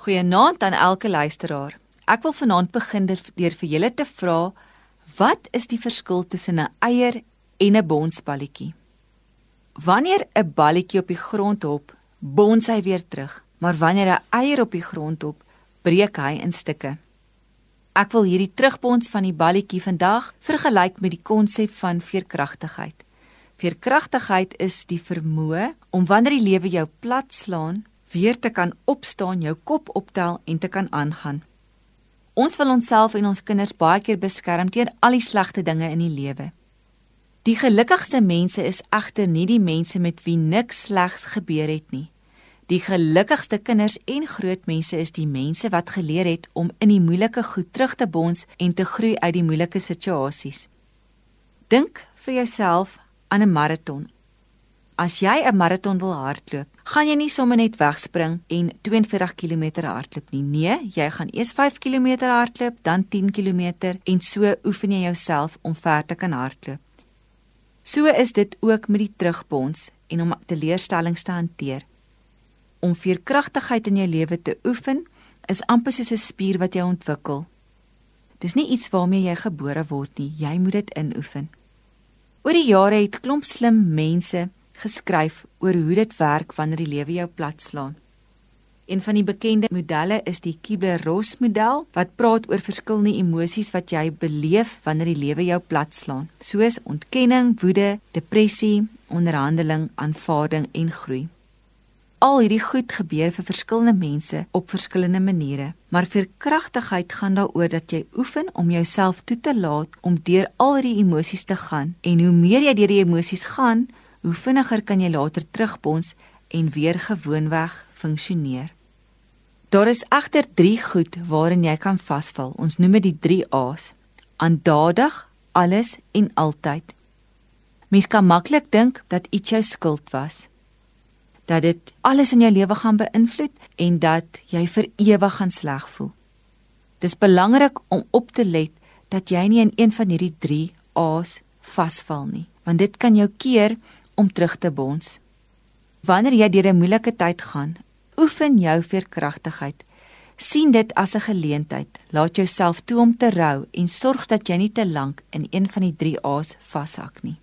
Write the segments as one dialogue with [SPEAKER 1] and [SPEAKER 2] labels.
[SPEAKER 1] Goeienaand aan elke luisteraar. Ek wil vanaand begin deur vir julle te vra wat is die verskil tussen 'n eier en 'n bonsballetjie? Wanneer 'n balletjie op die grond hop, bons hy weer terug, maar wanneer 'n eier op die grond hop, breek hy in stukke. Ek wil hierdie terugbons van die balletjie vandag vergelyk met die konsep van veerkragtigheid. Veerkragtigheid is die vermoë om wanneer die lewe jou plat slaan, weer te kan opstaan, jou kop optel en te kan aangaan. Ons wil onsself en ons kinders baie keer beskerm teen al die slegte dinge in die lewe. Die gelukkigste mense is egter nie die mense met wie niks slegs gebeur het nie. Die gelukkigste kinders en groot mense is die mense wat geleer het om in die moeilike goed terug te bons en te groei uit die moeilike situasies. Dink vir jouself aan 'n maraton. As jy 'n maraton wil hardloop, gaan jy nie sommer net wegspring en 42 km hardloop nie. Nee, jy gaan eers 5 km hardloop, dan 10 km en so oefen jy jouself om ver te kan hardloop. So is dit ook met die terugbons en om teleurstellings te hanteer om veerkragtigheid in jou lewe te oefen is amper soos 'n spier wat jy ontwikkel. Dis nie iets waarmee jy gebore word nie, jy moet dit inoefen. Oor die jare het klomp slim mense geskryf oor hoe dit werk wanneer die lewe jou platslaan. Een van die bekende modelle is die Kubler-Ross model wat praat oor verskillende emosies wat jy beleef wanneer die lewe jou platslaan, soos ontkenning, woede, depressie, onderhandeling, aanvaarding en groei. Al hierdie goed gebeur vir verskillende mense op verskillende maniere, maar vir kragtigheid gaan daaroor dat jy oefen om jouself toe te laat om deur al hierdie emosies te gaan en hoe meer jy deur die emosies gaan, hoe vinniger kan jy later terugbons en weer gewoonweg funksioneer. Daar is egter 3 goed waarin jy kan vasval. Ons noem dit die 3 A's: aandadig, alles en altyd. Mens kan maklik dink dat iets jou skuld was dat dit alles in jou lewe gaan beïnvloed en dat jy vir ewig gaan sleg voel. Dis belangrik om op te let dat jy nie in een van hierdie 3 A's vasval nie, want dit kan jou keer om terug te bons. Wanneer jy deur 'n moeilike tyd gaan, oefen jou veerkragtigheid. sien dit as 'n geleentheid. Laat jouself toe om te rou en sorg dat jy nie te lank in een van die 3 A's vashak nie.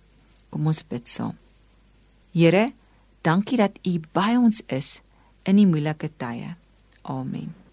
[SPEAKER 1] Kom ons bid saam. Here, Dankie dat U by ons is in die moeilike tye. Amen.